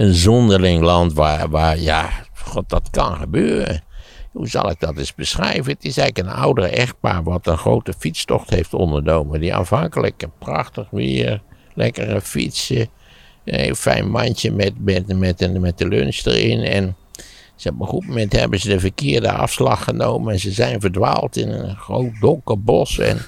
een zonderling land waar, waar ja, god, dat kan gebeuren. Hoe zal ik dat eens beschrijven? Het is eigenlijk een ouder echtpaar wat een grote fietstocht heeft ondernomen. Die afhankelijk, prachtig weer, lekkere fietsen. Een fijn mandje met, met, met, met de lunch erin. En ze op een goed moment hebben ze de verkeerde afslag genomen. En ze zijn verdwaald in een groot donker bos. En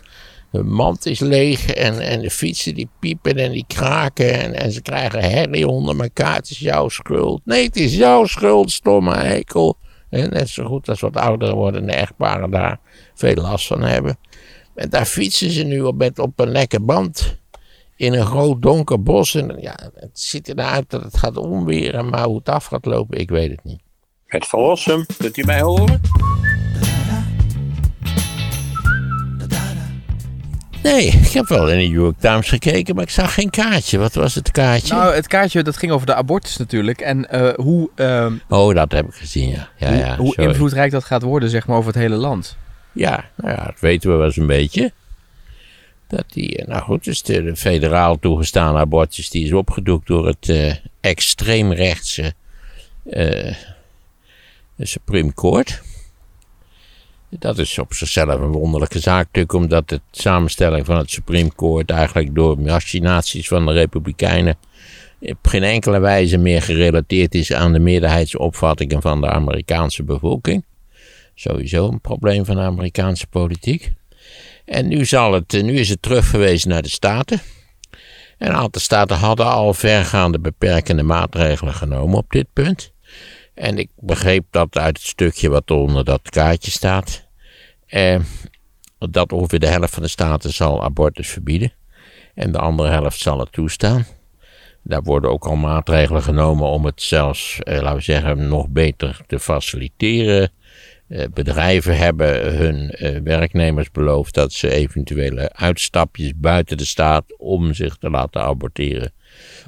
hun mand is leeg. En, en de fietsen die piepen en die kraken. En, en ze krijgen herrie onder elkaar. Het is jouw schuld. Nee, het is jouw schuld, stomme eikel. En net zo goed als wat oudere wordende echtparen daar veel last van hebben. En daar fietsen ze nu op, met, op een lekker band. In een groot donker bos. En ja, het ziet eruit dat het gaat omweren. Maar hoe het af gaat lopen, ik weet het niet. Het verlossen, kunt u mij horen? Nee, ik heb wel in de New York Times gekeken, maar ik zag geen kaartje. Wat was het kaartje? Nou, het kaartje dat ging over de abortus natuurlijk. En uh, hoe, uh, oh, dat heb ik gezien, ja. ja, hoe, ja hoe invloedrijk dat gaat worden, zeg maar, over het hele land. Ja, nou ja, dat weten we wel eens een beetje. Dat die, eh, nou goed, dus de, de federaal toegestane abortus, die is opgedoekt door het uh, extreemrechtse Supreme Court. Dat is op zichzelf een wonderlijke zaak natuurlijk, omdat de samenstelling van het Supreme Court eigenlijk door machinaties van de Republikeinen op geen enkele wijze meer gerelateerd is aan de meerderheidsopvattingen van de Amerikaanse bevolking. Sowieso een probleem van de Amerikaanse politiek. En nu, zal het, nu is het teruggewezen naar de Staten. En een aantal staten hadden al vergaande beperkende maatregelen genomen op dit punt. En ik begreep dat uit het stukje wat onder dat kaartje staat, eh, dat ongeveer de helft van de staten zal abortus verbieden. En de andere helft zal het toestaan. Daar worden ook al maatregelen genomen om het zelfs, eh, laten we zeggen, nog beter te faciliteren. Eh, bedrijven hebben hun eh, werknemers beloofd dat ze eventuele uitstapjes buiten de staat om zich te laten aborteren,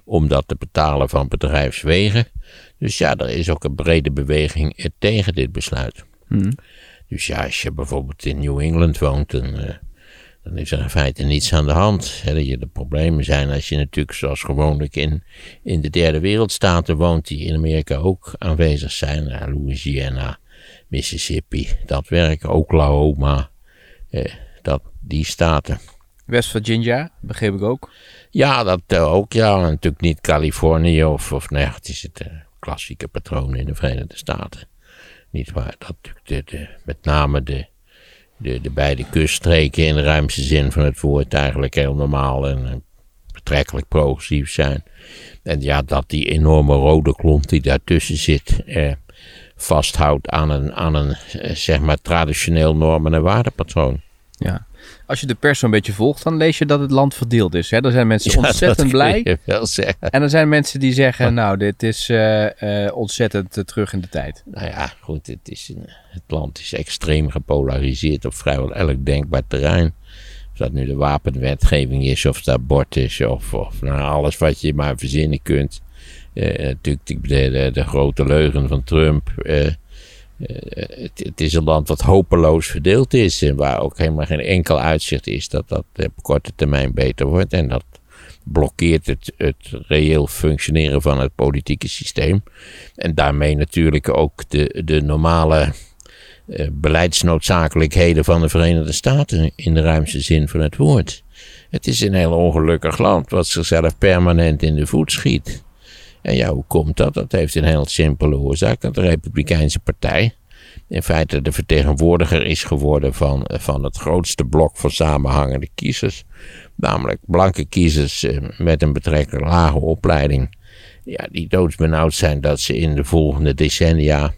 om dat te betalen van bedrijfswegen. Dus ja, er is ook een brede beweging tegen dit besluit. Hmm. Dus ja, als je bijvoorbeeld in New England woont, dan, uh, dan is er in feite niets aan de hand. Hè. De problemen zijn als je natuurlijk zoals gewoonlijk in, in de derde wereldstaten woont, die in Amerika ook aanwezig zijn. Louisiana, Mississippi, dat werk, Oklahoma, eh, dat, die staten. West Virginia, begreep ik ook. Ja, dat uh, ook, ja. Natuurlijk niet Californië of, of nee, het is het uh, klassieke patroon in de Verenigde Staten. Niet waar, dat de, de, met name de, de, de beide kuststreken in de ruimste zin van het woord eigenlijk heel normaal en betrekkelijk progressief zijn. En ja, dat die enorme rode klont die daartussen zit, eh, vasthoudt aan een, aan een zeg maar traditioneel normen- en waardepatroon. Ja. Als je de pers zo'n beetje volgt, dan lees je dat het land verdeeld is. Hè? Er zijn mensen ontzettend blij. En er zijn mensen die zeggen, nou, dit is uh, uh, ontzettend uh, terug in de tijd. Nou ja, goed, het, is, het land is extreem gepolariseerd op vrijwel elk denkbaar terrein. Of dat nu de wapenwetgeving is, of dat bord is, of, of nou, alles wat je maar verzinnen kunt. natuurlijk de, de, de, grote leugen van Trump eh, het, het, is een land wat hopeloos verdeeld is en waar ook helemaal geen enkel uitzicht is dat dat op korte termijn beter wordt. En dat blokkeert het, het reëel functioneren van het politieke systeem. En daarmee natuurlijk ook de, de normale uh, beleidsnoodzakelijkheden van de Verenigde Staten in de ruimste zin van het woord. Het is een heel ongelukkig land wat zichzelf permanent in de voet schiet. En ja, hoe komt dat? Dat heeft een heel simpele oorzaak. Dat de Republikeinse Partij in feite de vertegenwoordiger is geworden van, van het grootste blok van samenhangende kiezers. Namelijk blanke kiezers eh, met een betrekkelijk lage opleiding. Ja, die doodsbenauwd zijn dat ze in de volgende decennia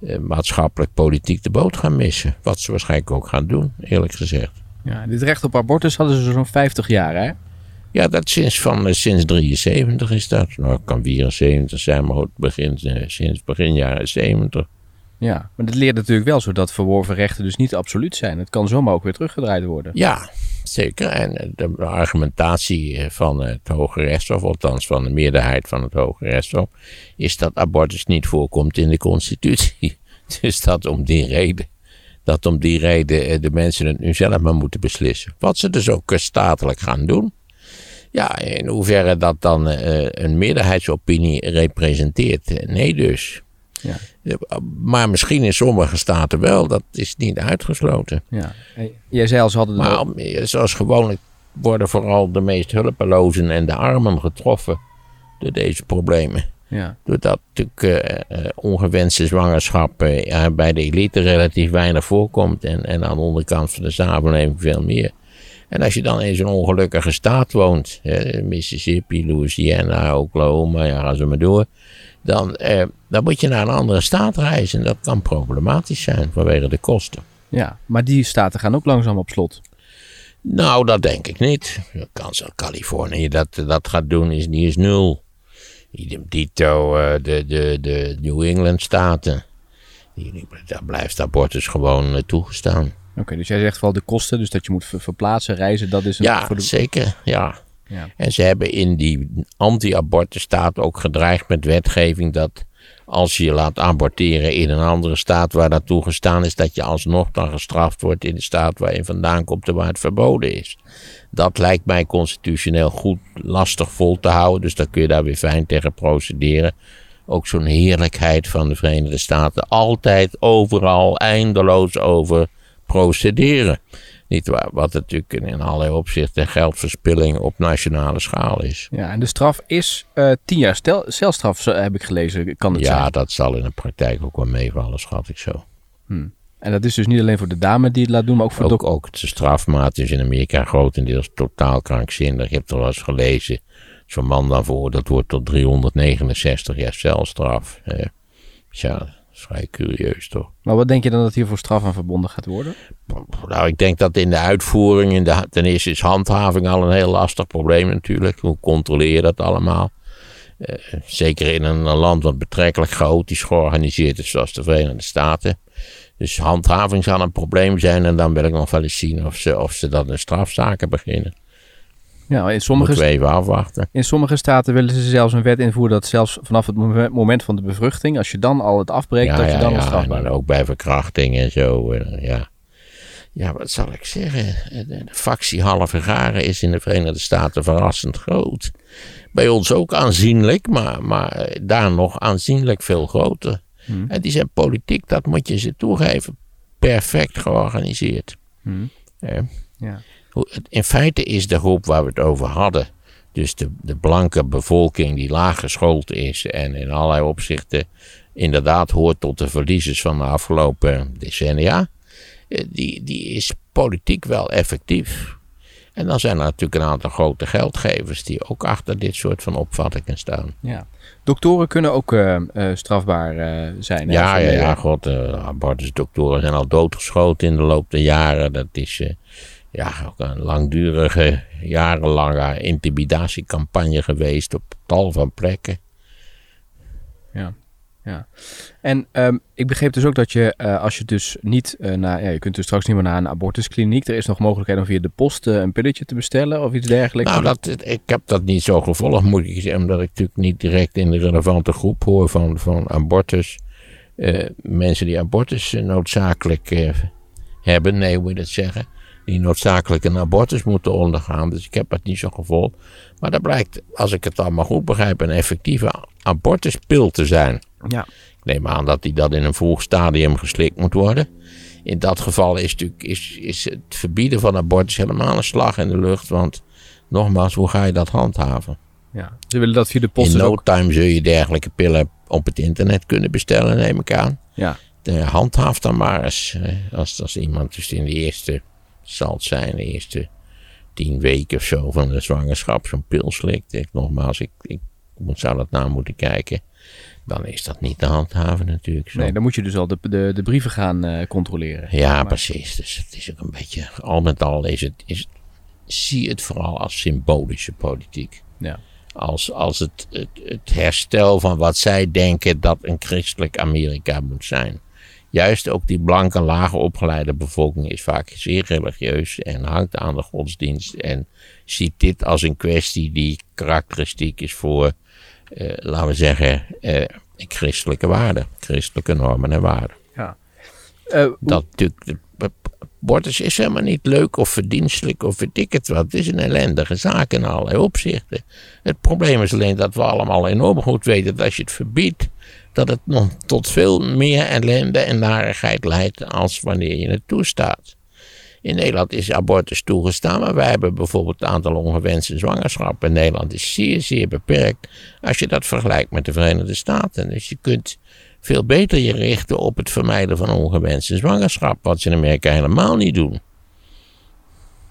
eh, maatschappelijk politiek de boot gaan missen. Wat ze waarschijnlijk ook gaan doen, eerlijk gezegd. Ja, dit recht op abortus hadden ze zo'n 50 jaar, hè? Ja, dat sinds, van, eh, sinds 73 is dat. Nou, het kan 74 zijn, maar het begin, eh, sinds begin jaren 70. Ja, maar dat leert natuurlijk wel zo dat verworven rechten dus niet absoluut zijn. Het kan zomaar ook weer teruggedraaid worden. Ja, zeker. En eh, de argumentatie van het Hoge Rechtshof, althans van de meerderheid van het Hoge Rechtshof, is dat abortus niet voorkomt in de Constitutie. Dus dat om die reden dat om die reden de mensen het nu zelf maar moeten beslissen. Wat ze dus ook statelijk gaan doen. Ja, in hoeverre dat dan een meerderheidsopinie representeert. Nee dus. Ja. Maar misschien in sommige staten wel, dat is niet uitgesloten. Ja. Jij zei al, ze hadden... Maar zoals gewoonlijk worden vooral de meest hulpelozen en de armen getroffen door deze problemen. Ja. Doordat natuurlijk uh, ongewenste zwangerschap uh, bij de elite relatief weinig voorkomt en, en aan de onderkant van de samenleving veel meer. En als je dan in zo'n ongelukkige staat woont, Mississippi, Louisiana, Oklahoma, ja, ga zo maar door, dan, eh, dan moet je naar een andere staat reizen. Dat kan problematisch zijn vanwege de kosten. Ja, maar die staten gaan ook langzaam op slot. Nou, dat denk ik niet. De kans dat Californië dat, dat gaat doen is, die is nul. Idem dito uh, de, de, de New England staten. Daar blijft abortus gewoon uh, toegestaan. Oké, dus jij zegt wel de kosten, dus dat je moet verplaatsen, reizen, dat is een... Ja, voor de... zeker, ja. ja. En ze hebben in die anti-abortus staat ook gedreigd met wetgeving dat als je je laat aborteren in een andere staat waar dat toegestaan is, dat je alsnog dan gestraft wordt in de staat waar je vandaan komt en waar het verboden is. Dat lijkt mij constitutioneel goed lastig vol te houden, dus dan kun je daar weer fijn tegen procederen. Ook zo'n heerlijkheid van de Verenigde Staten. Altijd, overal, eindeloos over procederen. Niet waar, wat natuurlijk in allerlei opzichten geldverspilling op nationale schaal is. Ja, en de straf is uh, tien jaar stel, celstraf, heb ik gelezen. Kan het ja, zijn? dat zal in de praktijk ook wel meevallen, schat ik zo. Hmm. En dat is dus niet alleen voor de dame die het laat doen, maar ook voor ook, de... Ook de strafmaat is in Amerika grotendeels totaal krankzinnig. Je hebt er wel eens gelezen. Zo'n man daarvoor, dat wordt tot 369 jaar celstraf. Hè. Tja, vrij curieus toch. Maar wat denk je dan dat hier voor straf aan verbonden gaat worden? Nou, ik denk dat in de uitvoering, in de, ten eerste is handhaving al een heel lastig probleem natuurlijk. Hoe controleer je dat allemaal? Uh, zeker in een, land wat betrekkelijk chaotisch georganiseerd is, zoals de Verenigde Staten. Dus handhaving zal een probleem zijn en dan wil ik nog wel eens zien of ze, of ze dan de strafzaken beginnen. Ja, in sommige, even afwachten. In sommige staten willen ze zelfs een wet invoeren dat zelfs vanaf het moment van de bevruchting, als je dan al het afbreekt, dat je dan ja, strafbaar Ja, ook bij verkrachting en zo. Eh, ja. ja, wat zal ik zeggen? De factie halve garen is in de Verenigde Staten verrassend groot. Bij ons ook aanzienlijk, maar, maar eh, daar nog aanzienlijk veel groter. Hmm. En die zijn politiek, dat moet je ze toegeven, perfect georganiseerd. Hmm. ja in feite is de groep waar we het over hadden, dus de, de blanke bevolking die laag geschoold is en in allerlei opzichten inderdaad hoort tot de verliezers van de afgelopen decennia, eh, die, die is politiek wel effectief. En dan zijn er natuurlijk een aantal grote geldgevers die ook achter dit soort van opvattingen staan. Ja. Doktoren kunnen ook uh, uh, strafbaar uh, zijn. Ja, ja, ja, god, abortusdoktoren zijn al doodgeschoten in de loop der jaren. Dat is ja, ook een langdurige, jarenlange intimidatiecampagne geweest op tal van plekken. Ja, ja. En um, ik begreep dus ook dat je, uh, als je dus niet uh, naar, ja, je kunt dus straks niet meer naar een abortuskliniek. Er is nog mogelijkheid om via de post uh, een pilletje te bestellen of iets dergelijks. Nou, dat, ik heb dat niet zo gevolgd, moet ik zeggen, omdat ik natuurlijk niet direct in de relevante groep hoor van, van abortus. mensen die abortus noodzakelijk hebben, nee, hoe moet je dat zeggen? Die noodzakelijk een abortus moeten ondergaan. Dus ik heb het niet zo gevolgd. Maar dat blijkt, als ik het allemaal goed begrijp, een effectieve abortuspil te zijn. Ja. Ik neem aan dat die dat in een vroeg stadium geslikt moet worden. In dat geval is, natuurlijk, is, is het verbieden van abortus helemaal een slag in de lucht. Want nogmaals, hoe ga je dat handhaven? Ja, ze willen dat via de post. In no time zul je dergelijke pillen op het internet kunnen bestellen, neem ik aan. Ja. De handhaaf dan maar eens. Als, als iemand dus in de eerste zal het zijn, de eerste tien weken of zo van de zwangerschap zo'n pil slikt. Ik, nogmaals, ik, ik zou dat na moeten kijken. Dan is dat niet te handhaven natuurlijk. Zo. Nee, dan moet je dus al de, de, de brieven gaan uh, controleren. Ja, precies. Dus het is ook een beetje, al met al is het, is, zie het vooral als symbolische politiek. Ja. Als, als het, het, het herstel van wat zij denken dat een christelijk Amerika moet zijn juist ook die blanke, lage opgeleide bevolking is vaak zeer religieus en hangt aan de godsdienst. En ziet dit als een kwestie die karakteristiek is voor, eh, laten we zeggen, eh, christelijke waarden, christelijke normen en waarden. Ja. Uh, dat natuurlijk abortus is helemaal niet leuk of verdienstelijk of weet ik het wat. Het is een ellendige zaak in allerlei opzichten. Het probleem is alleen dat we allemaal enorm goed weten dat als je het verbiedt, dat het nog tot veel meer ellende en narigheid leidt als wanneer je het toestaat. In Nederland is abortus toegestaan, maar wij hebben bijvoorbeeld het aantal ongewenste zwangerschappen in Nederland is zeer, zeer beperkt als je dat vergelijkt met de Verenigde Staten. Dus je kunt veel beter je richten op het vermijden van ongewenste zwangerschap, wat ze in Amerika helemaal niet doen.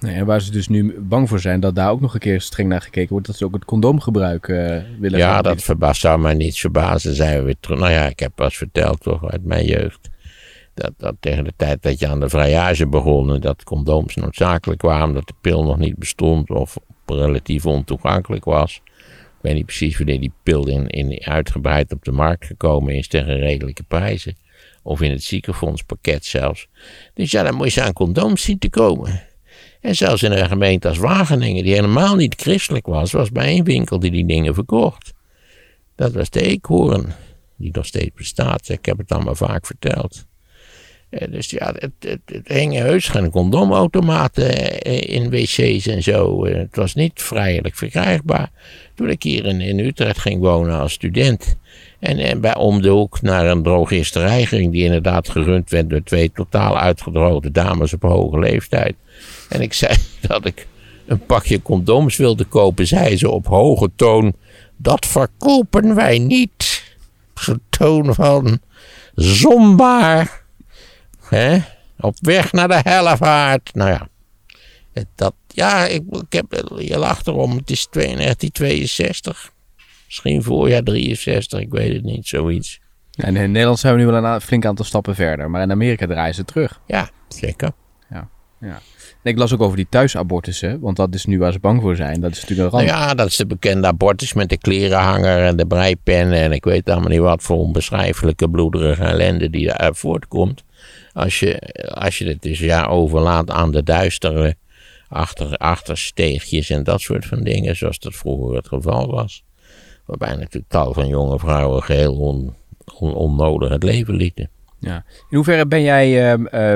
Nee, en waar ze dus nu bang voor zijn dat daar ook nog een keer streng naar gekeken wordt, dat ze ook het condoomgebruik uh, willen Ja, dat verbaast, zou mij niet verbazen. Zijn we weer terug. Nou ja, ik heb pas verteld toch uit mijn jeugd. Dat, dat tegen de tijd dat je aan de vrijage begon, dat condooms noodzakelijk waren, dat de pil nog niet bestond of relatief ontoegankelijk was. Ik weet niet precies wanneer die pil in, in uitgebreid op de markt gekomen is tegen redelijke prijzen. Of in het ziekenfondspakket zelfs. Dus ja, dan moet je aan condooms zien te komen. En zelfs in een gemeente als Wageningen, die helemaal niet christelijk was, was bij één winkel die die dingen verkocht. Dat was de Eekhoorn, die nog steeds bestaat. Ik heb het allemaal vaak verteld. Eh, dus ja, het, het, het hingen heus geen condomautomaten eh, in wc's en zo. Eh, het was niet vrijelijk verkrijgbaar. Toen ik hier in, in Utrecht ging wonen als student. En, en bij om de hoek naar een drogisterij ging, die inderdaad gerund werd door twee totaal uitgedroogde dames op hoge leeftijd. En ik zei dat ik een pakje condooms wilde kopen, zei ze op hoge toon: Dat verkopen wij niet. Zo'n toon van zonbaar. Hè? Op weg naar de hellevaart. Nou ja. Dat, ja, ik, ik heb, je lacht erom. Het is 1962. Misschien voorjaar 63, ik weet het niet, zoiets. Ja, in Nederland zijn we nu wel een flink aantal stappen verder. Maar in Amerika draaien ze terug. Ja, zeker. Ja, ja. Ik las ook over die thuisabortussen, want dat is nu waar ze bang voor zijn. Dat is natuurlijk een ramp. Nou ja, dat is de bekende abortus met de klerenhanger en de breipen en ik weet allemaal niet wat voor onbeschrijfelijke bloederige ellende die daaruit voortkomt. Als je, als je het dus ja overlaat aan de duistere achter, achtersteegjes en dat soort van dingen, zoals dat vroeger het geval was. Waarbij natuurlijk tal van jonge vrouwen geheel on, onnodig het leven lieten. Ja. In hoeverre ben jij, uh,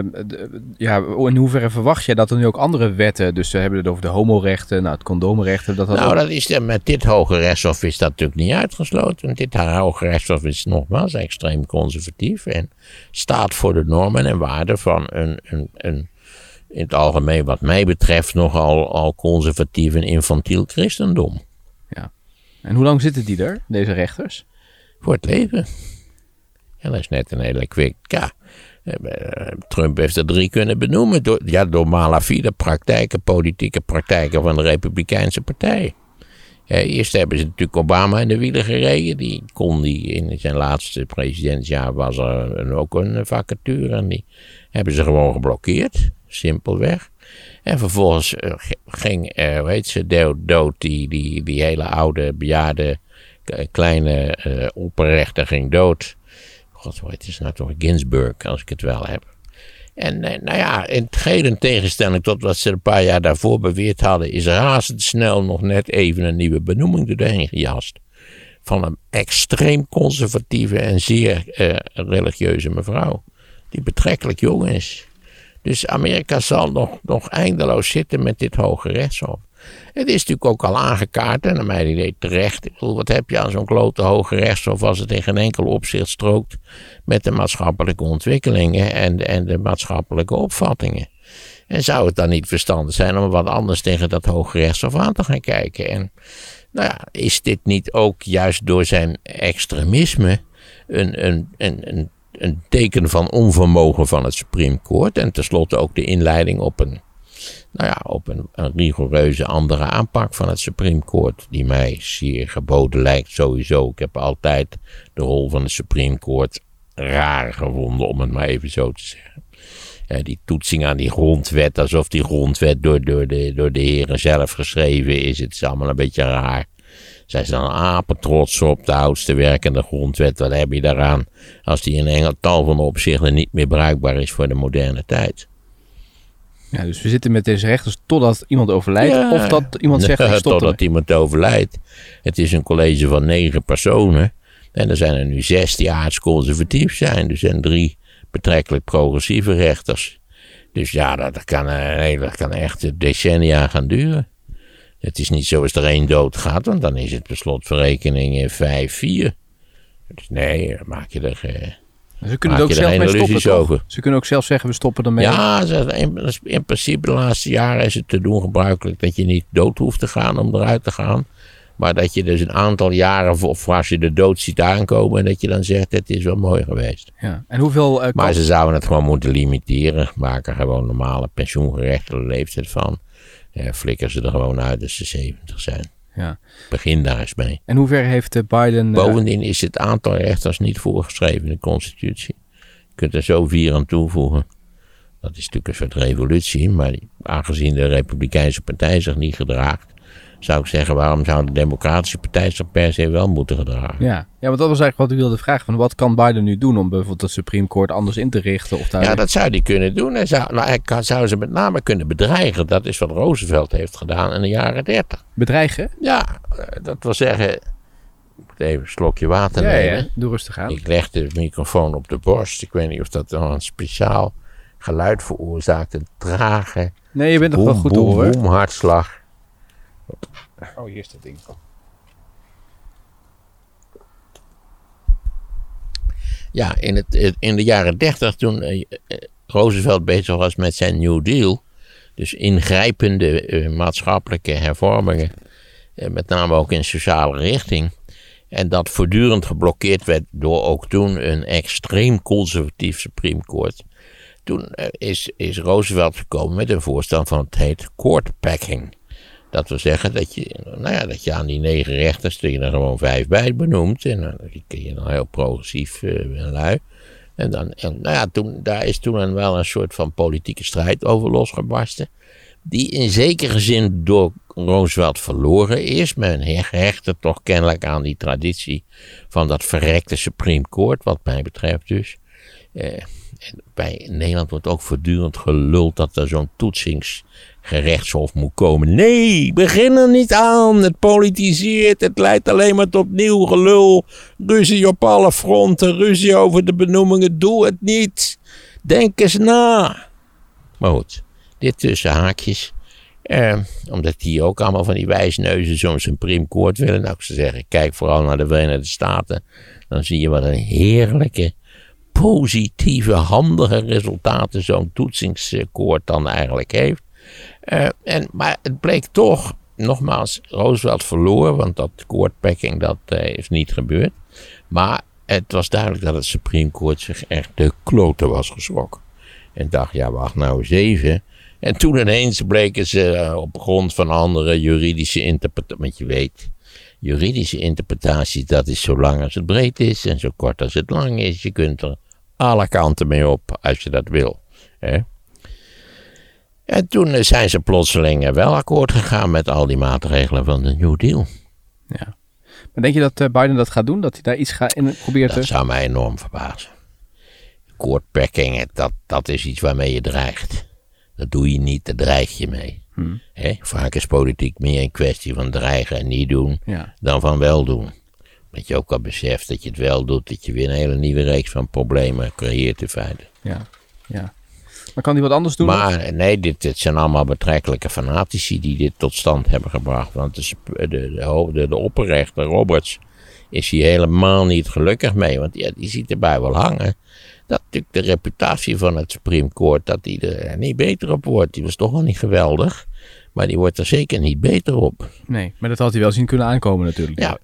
ja, in hoeverre verwacht jij dat er nu ook andere wetten, dus we hebben het over de homorechten, nou, het condoomrechten. Dat dat nou, dat is, met dit Hoge Rechtshof is dat natuurlijk niet uitgesloten. Dit Hoge Rechtshof is nogmaals extreem conservatief en staat voor de normen en waarden van een, een, een in het algemeen wat mij betreft nogal al conservatief en infantiel christendom. Ja. En hoe lang zitten die er, deze rechters? Voor het leven. En dat is net een hele quick. Ja, eh, Trump heeft er drie kunnen benoemen. Door, ja, door malafide praktijken, politieke praktijken van de Republikeinse Partij. eerst hebben ze natuurlijk Obama in de wielen gereden. Die kon die in zijn laatste presidentsjaar was er een, ook een vacature. En die hebben ze gewoon geblokkeerd. Simpelweg. En vervolgens eh, ging, hoe heet ze, dood, die, die, die hele oude, bejaarde, kleine uh, opperrechter ging dood. God, hoe het nou toch? Ginsburg, als ik het wel heb. En eh, nou ja, in tegenstelling tot wat ze een paar jaar daarvoor beweerd hadden, is razendsnel nog net even een nieuwe benoeming doorheen gejast. Van een extreem conservatieve en zeer uh, religieuze mevrouw, die betrekkelijk jong is. Dus Amerika zal nog, nog eindeloos zitten met dit hoge rechtshof. Het is natuurlijk ook al aangekaart en naar mijn idee terecht. Wat heb je aan zo'n klote hoge rechtshof als het in geen enkel opzicht strookt met de maatschappelijke ontwikkelingen en, en de maatschappelijke opvattingen. En zou het dan niet verstandig zijn om wat anders tegen dat hoge rechtshof aan te gaan kijken? En nou ja, is dit niet ook juist door zijn extremisme een, een, een teken van onvermogen van het Supreme Court? En tenslotte ook de inleiding op een nou ja, op een, rigoureuze andere aanpak van het Supreme Court, die mij zeer geboden lijkt sowieso. Ik heb altijd de rol van het Supreme Court raar gevonden, om het maar even zo te zeggen. die toetsing aan die grondwet, alsof die grondwet door, door, de, door de heren zelf geschreven is, het is allemaal een beetje raar. Zij zijn dan apen trots op de oudste werkende grondwet. Wat heb je daaraan als die in een tal van opzichten niet meer bruikbaar is voor de moderne tijd? Ja, dus we zitten met deze rechters totdat iemand overlijdt of dat iemand zegt ja, Totdat iemand overlijdt. Het is een college van negen personen. En er zijn er nu zes die aardsconservatief zijn. Er zijn drie betrekkelijk progressieve rechters. Dus ja, dat, dat kan, eh, dat kan echt decennia gaan duren. Het is niet zo als er één dood gaat, want dan is het per slotverrekening 5-4. Dus nee, dan maak je er. Eh, Ze kunnen ook zelf mee stoppen, over? Ze kunnen ook zelf zeggen, we stoppen ermee. Ja, in, in principe de laatste jaren is het te doen gebruikelijk dat je niet dood hoeft te gaan om eruit te gaan. Maar dat je dus een aantal jaren, of- als je de dood ziet aankomen, dat je dan zegt, het is wel mooi geweest. Ja. En hoeveel... eh, Maar ze zouden het gewoon moeten limiteren. Maak er gewoon normale pensioengerechte leeftijd van. Ja, flikker ze er gewoon uit als ze 70 zijn. Ja. Begin daar eens mee. En hoe ver heeft eh, Biden... eh, Bovendien is het aantal rechters niet voorgeschreven in de constitutie. Je kunt er zo vier aan toevoegen. Dat is natuurlijk een soort revolutie, maar aangezien de Republikeinse Partij zich niet gedraagt, zou ik zeggen, waarom zou de Democratische Partij zich per se wel moeten gedragen? Ja. ja, want dat was eigenlijk wat u wilde vragen. Van wat kan Biden nu doen om bijvoorbeeld het Supreme Court anders in te richten? Of daar... Ja, dat zou hij kunnen doen. Hij zou, nou, hij kan- zou ze met name kunnen bedreigen. Dat is wat Roosevelt heeft gedaan in de jaren 30. Bedreigen? Ja, dat wil zeggen. Ik moet even een slokje water Ja, nemen. ja, doe rustig aan. Ik leg de microfoon op de borst. Ik weet niet of dat dan een speciaal geluid veroorzaakt. Een trage Nee, je bent nog wel goed boem hartslag. Oh, hier is dat ding. Ja, in, het, in de jaren 30 toen eh, eh, Roosevelt bezig was met zijn New Deal. Dus ingrijpende eh, maatschappelijke hervormingen. met name ook in sociale richting. En dat voortdurend geblokkeerd werd door ook toen een extreem conservatief Supreme Court. Toen is, is Roosevelt gekomen met een voorstel van het heet court packing. Dat wil zeggen dat je, nou ja, dat je aan die negen rechters er gewoon vijf bij benoemt. En dan die kun je dan heel progressief eh, en dan, en nou ja, toen, daar is toen wel een soort van politieke strijd over losgebarsten. Die in zekere zin door Roosevelt verloren is. Men hechtte toch kennelijk aan die traditie van dat verrekte Supreme Court, wat mij betreft dus. Eh, bij Nederland wordt ook voortdurend geluld dat er zo'n toetsingsgerechtshof moet komen. Nee, begin er niet aan. Het politiseert. Het leidt alleen maar tot nieuw gelul. Ruzie op alle fronten. Ruzie over de benoemingen. Doe het niet. Denk eens na. Maar goed, dit tussen haakjes. Eh, omdat die ook allemaal van die wijsneuzen zo'n Supreme Court willen. Nou, ik zou zeggen, kijk vooral naar de Verenigde Staten. Dan zie je wat een heerlijke positieve, handige resultaten zo'n toetsingskoord dan eigenlijk heeft. Eh, en, maar het bleek toch, nogmaals, Roosevelt verloor, want dat courtpacking dat eh, is niet gebeurd. Maar het was duidelijk dat het Supreme Court zich echt de kloten was geschrokken. En dacht, ja, wacht nou eens even. En toen ineens bleken ze eh, op grond van andere juridische interpretaties, want je weet, juridische interpretaties, dat is zo lang als het breed is en zo kort als het lang is. Je kunt er alle kanten mee op als je dat wil. Hè? En toen zijn ze plotseling wel akkoord gegaan met al die maatregelen van de New Deal. Ja. Maar denk je dat eh, Biden dat gaat doen? Dat hij daar iets gaat in probeert Dat te... zou mij enorm verbazen. Courtpacking, dat, dat is iets waarmee je dreigt. Dat doe je niet, daar dreig je mee. Hè? Vaak is politiek meer een kwestie van dreigen en niet doen Ja. dan van wel doen. Dat je ook al beseft dat je het wel doet, dat je weer een hele nieuwe reeks van problemen creëert in feite. Ja. ja. Maar kan hij wat anders doen? Maar nee, dit, dit zijn allemaal betrekkelijke fanatici die dit tot stand hebben gebracht. Want de, de, de, opperrechter Roberts is hier helemaal niet gelukkig mee. Want ja, die ziet erbij wel hangen. Dat natuurlijk de reputatie van het Supreme Court, dat die er niet beter op wordt. Die was toch wel niet geweldig. Maar die wordt er zeker niet beter op. Nee, maar dat had hij wel zien kunnen aankomen natuurlijk. Ja.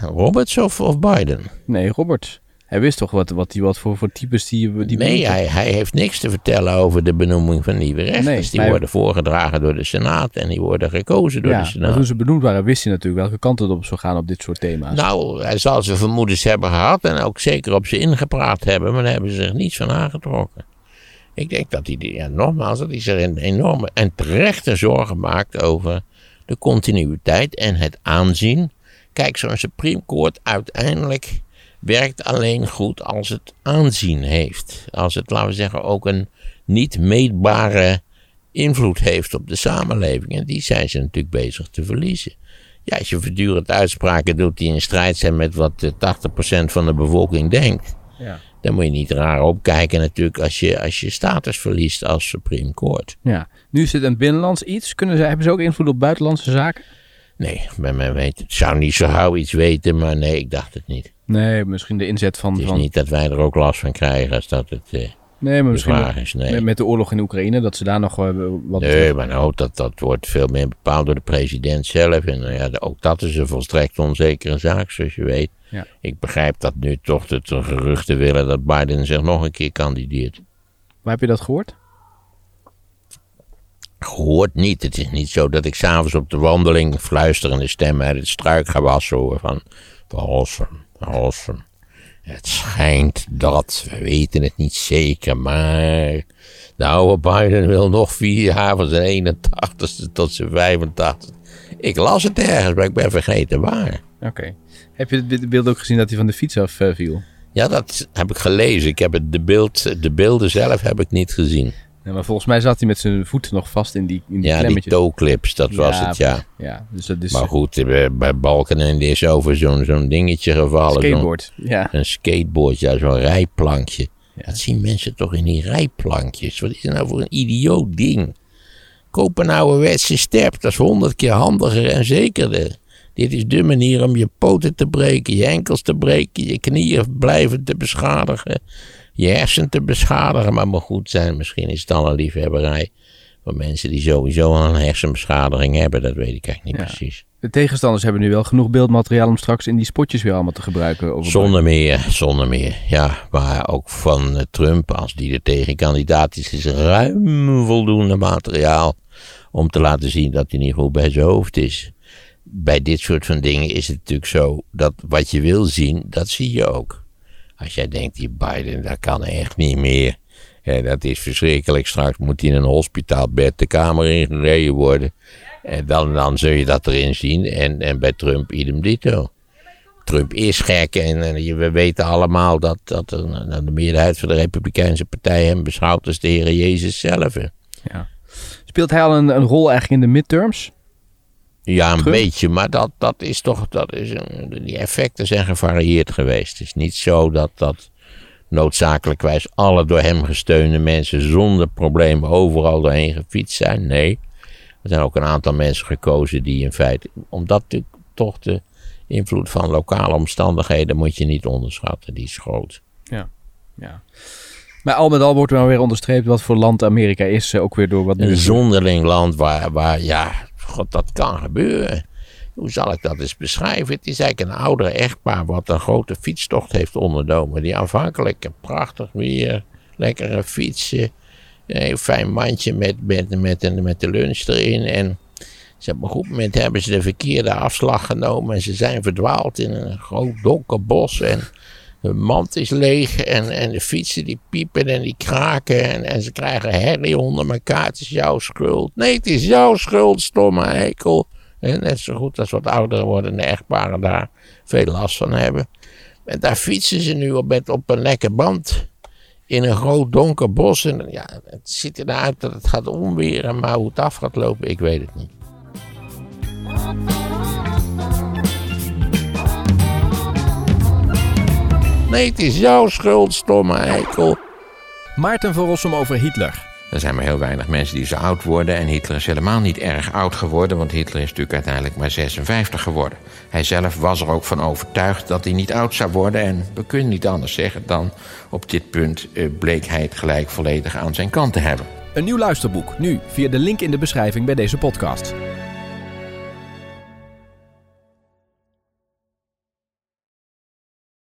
Roberts of, of Biden? Nee, Robert. Hij wist toch wat, wat, die, wat voor, voor types die... die Nee, hij, hij heeft niks te vertellen over de benoeming van nieuwe rechters. Nee, die worden voorgedragen door de Senaat en die worden gekozen door ja, de maar Senaat. toen ze benoemd waren, wist hij natuurlijk welke kant het op zou gaan op dit soort thema's. Nou, hij zal zijn vermoedens hebben gehad en ook zeker op ze ingepraat hebben, maar daar hebben ze zich niets van aangetrokken. Ik denk dat hij, die- ja, nogmaals, dat hij zich een enorme en terechte zorgen maakt over de continuïteit en het aanzien. Kijk, zo'n Supreme Court uiteindelijk werkt alleen goed als het aanzien heeft. Als het, laten we zeggen, ook een niet meetbare invloed heeft op de samenleving. En die zijn ze natuurlijk bezig te verliezen. Ja, als je voortdurend uitspraken doet die in strijd zijn met wat eh, 80% van de bevolking denkt. Ja. Dan moet je niet raar opkijken natuurlijk als je, als je status verliest als Supreme Court. ja. Nu is het een binnenlands iets. Kunnen ze, hebben ze ook invloed op buitenlandse zaken? Nee, men, men weet. Ik zou niet zo gauw iets weten, maar nee, ik dacht het niet. Nee, misschien de inzet van... Het is van niet dat wij er ook last van krijgen als dat het eh, nee, maar misschien vraag is. Nee. met, met de oorlog in Oekraïne, dat ze daar nog eh, wat... Nee, maar nou, dat, dat wordt veel meer bepaald door de president zelf. En nou ja, ook dat is een volstrekt onzekere zaak, zoals je weet. Ja. Ik begrijp dat nu toch de de geruchten willen dat Biden zich nog een keer kandideert. Waar heb je dat gehoord? Gehoord niet. Het is niet zo dat ik s'avonds op de wandeling fluisterende stemmen uit het struikgewas hoor van Verhossen, Verhossen. Het schijnt dat, we weten het niet zeker, maar de oude Biden wil nog vier jaar van zijn 81ste tot zijn 85 Ik las het ergens, maar ik ben vergeten waar. Oké. Heb je het beeld ook gezien dat hij van de fiets af viel? Ja, dat heb ik gelezen. Ik heb het, de, beeld, de beelden zelf heb ik niet gezien. Ja, maar volgens mij zat hij met zijn voet nog vast in die, in die Ja, die toeclips, dat was Ja, het, ja. Ja, dus dat is Maar goed, eh, bij Balkenende is over zo'n zo'n dingetje gevallen. skateboard. Ja. Een skateboard, ja, zo'n rijplankje. Ja. Dat zien mensen toch in die rijplankjes. Wat is dat nou voor een idioot ding? Koop een ouderwetse step, dat is honderd keer handiger en zekerder. Dit is de manier om je poten te breken, je enkels te breken, je knieën blijven te beschadigen, je hersen te beschadigen. Maar moet goed zijn, misschien is het dan een liefhebberij. Voor mensen die sowieso al een hersenbeschadiging hebben, dat weet ik eigenlijk niet Ja. precies. De tegenstanders hebben nu wel genoeg beeldmateriaal om straks in die spotjes weer allemaal te gebruiken. Over Zonder meer, zonder meer. Ja, maar ook van eh, Trump, als die er tegenkandidaat is, is ruim voldoende materiaal om te laten zien dat hij niet goed bij zijn hoofd is. Bij dit soort van dingen is het natuurlijk zo dat wat je wil zien, dat zie je ook. Als jij denkt, die Biden, dat kan echt niet meer. Ja, dat is verschrikkelijk. Straks moet hij in een hospitaalbed de kamer ingereden worden. En dan, dan zul je dat erin zien. En, en bij Trump idem dito. Trump is gek en, en we weten allemaal dat, dat nou, de meerderheid van de Republikeinse Partij hem beschouwt als de Heer Jezus zelf. Ja. Speelt hij al een, een rol eigenlijk in de midterms? Ja, een beetje, maar dat, dat is toch, dat is een, die effecten zijn gevarieerd geweest. Het is niet zo dat dat noodzakelijkwijs alle door hem gesteunde mensen zonder problemen overal doorheen gefietst zijn. Nee, er zijn ook een aantal mensen gekozen die in feite, omdat natuurlijk toch de invloed van lokale omstandigheden moet je niet onderschatten, die is groot. Ja. Maar al met al wordt er maar weer onderstreept wat voor land Amerika is. eh, Ook weer door wat Een zonderling land waar, waar, ja, god, dat kan gebeuren. Hoe zal ik dat eens beschrijven? Het is eigenlijk een oudere echtpaar wat een grote fietstocht heeft ondernomen. Die aanvankelijk prachtig weer, lekkere fietsen, een heel fijn mandje met, met, met, met de lunch erin. En ze, op een goed moment hebben ze de verkeerde afslag genomen en ze zijn verdwaald in een groot donker bos. En de mand is leeg en, en de fietsen die piepen en die kraken en, en ze krijgen herrie onder elkaar. Het is jouw schuld. Nee, het is jouw schuld, stomme eikel. En net zo goed als wat ouder wordende echtparen daar veel last van hebben. En daar fietsen ze nu op, met, op een lekke band in een groot donker bos. En ja, het ziet eruit dat het gaat omweren, maar hoe het af gaat lopen, ik weet het niet. Nee, het is jouw schuld, stomme eikel. Maarten van Rossum over Hitler. Er zijn maar heel weinig mensen die zo oud worden. En Hitler is helemaal niet erg oud geworden, want Hitler is natuurlijk uiteindelijk maar 56 geworden. Hij zelf was er ook van overtuigd dat hij niet oud zou worden. En we kunnen niet anders zeggen dan op dit punt eh, bleek hij het gelijk volledig aan zijn kant te hebben. Een nieuw luisterboek, nu via de link in de beschrijving bij deze podcast.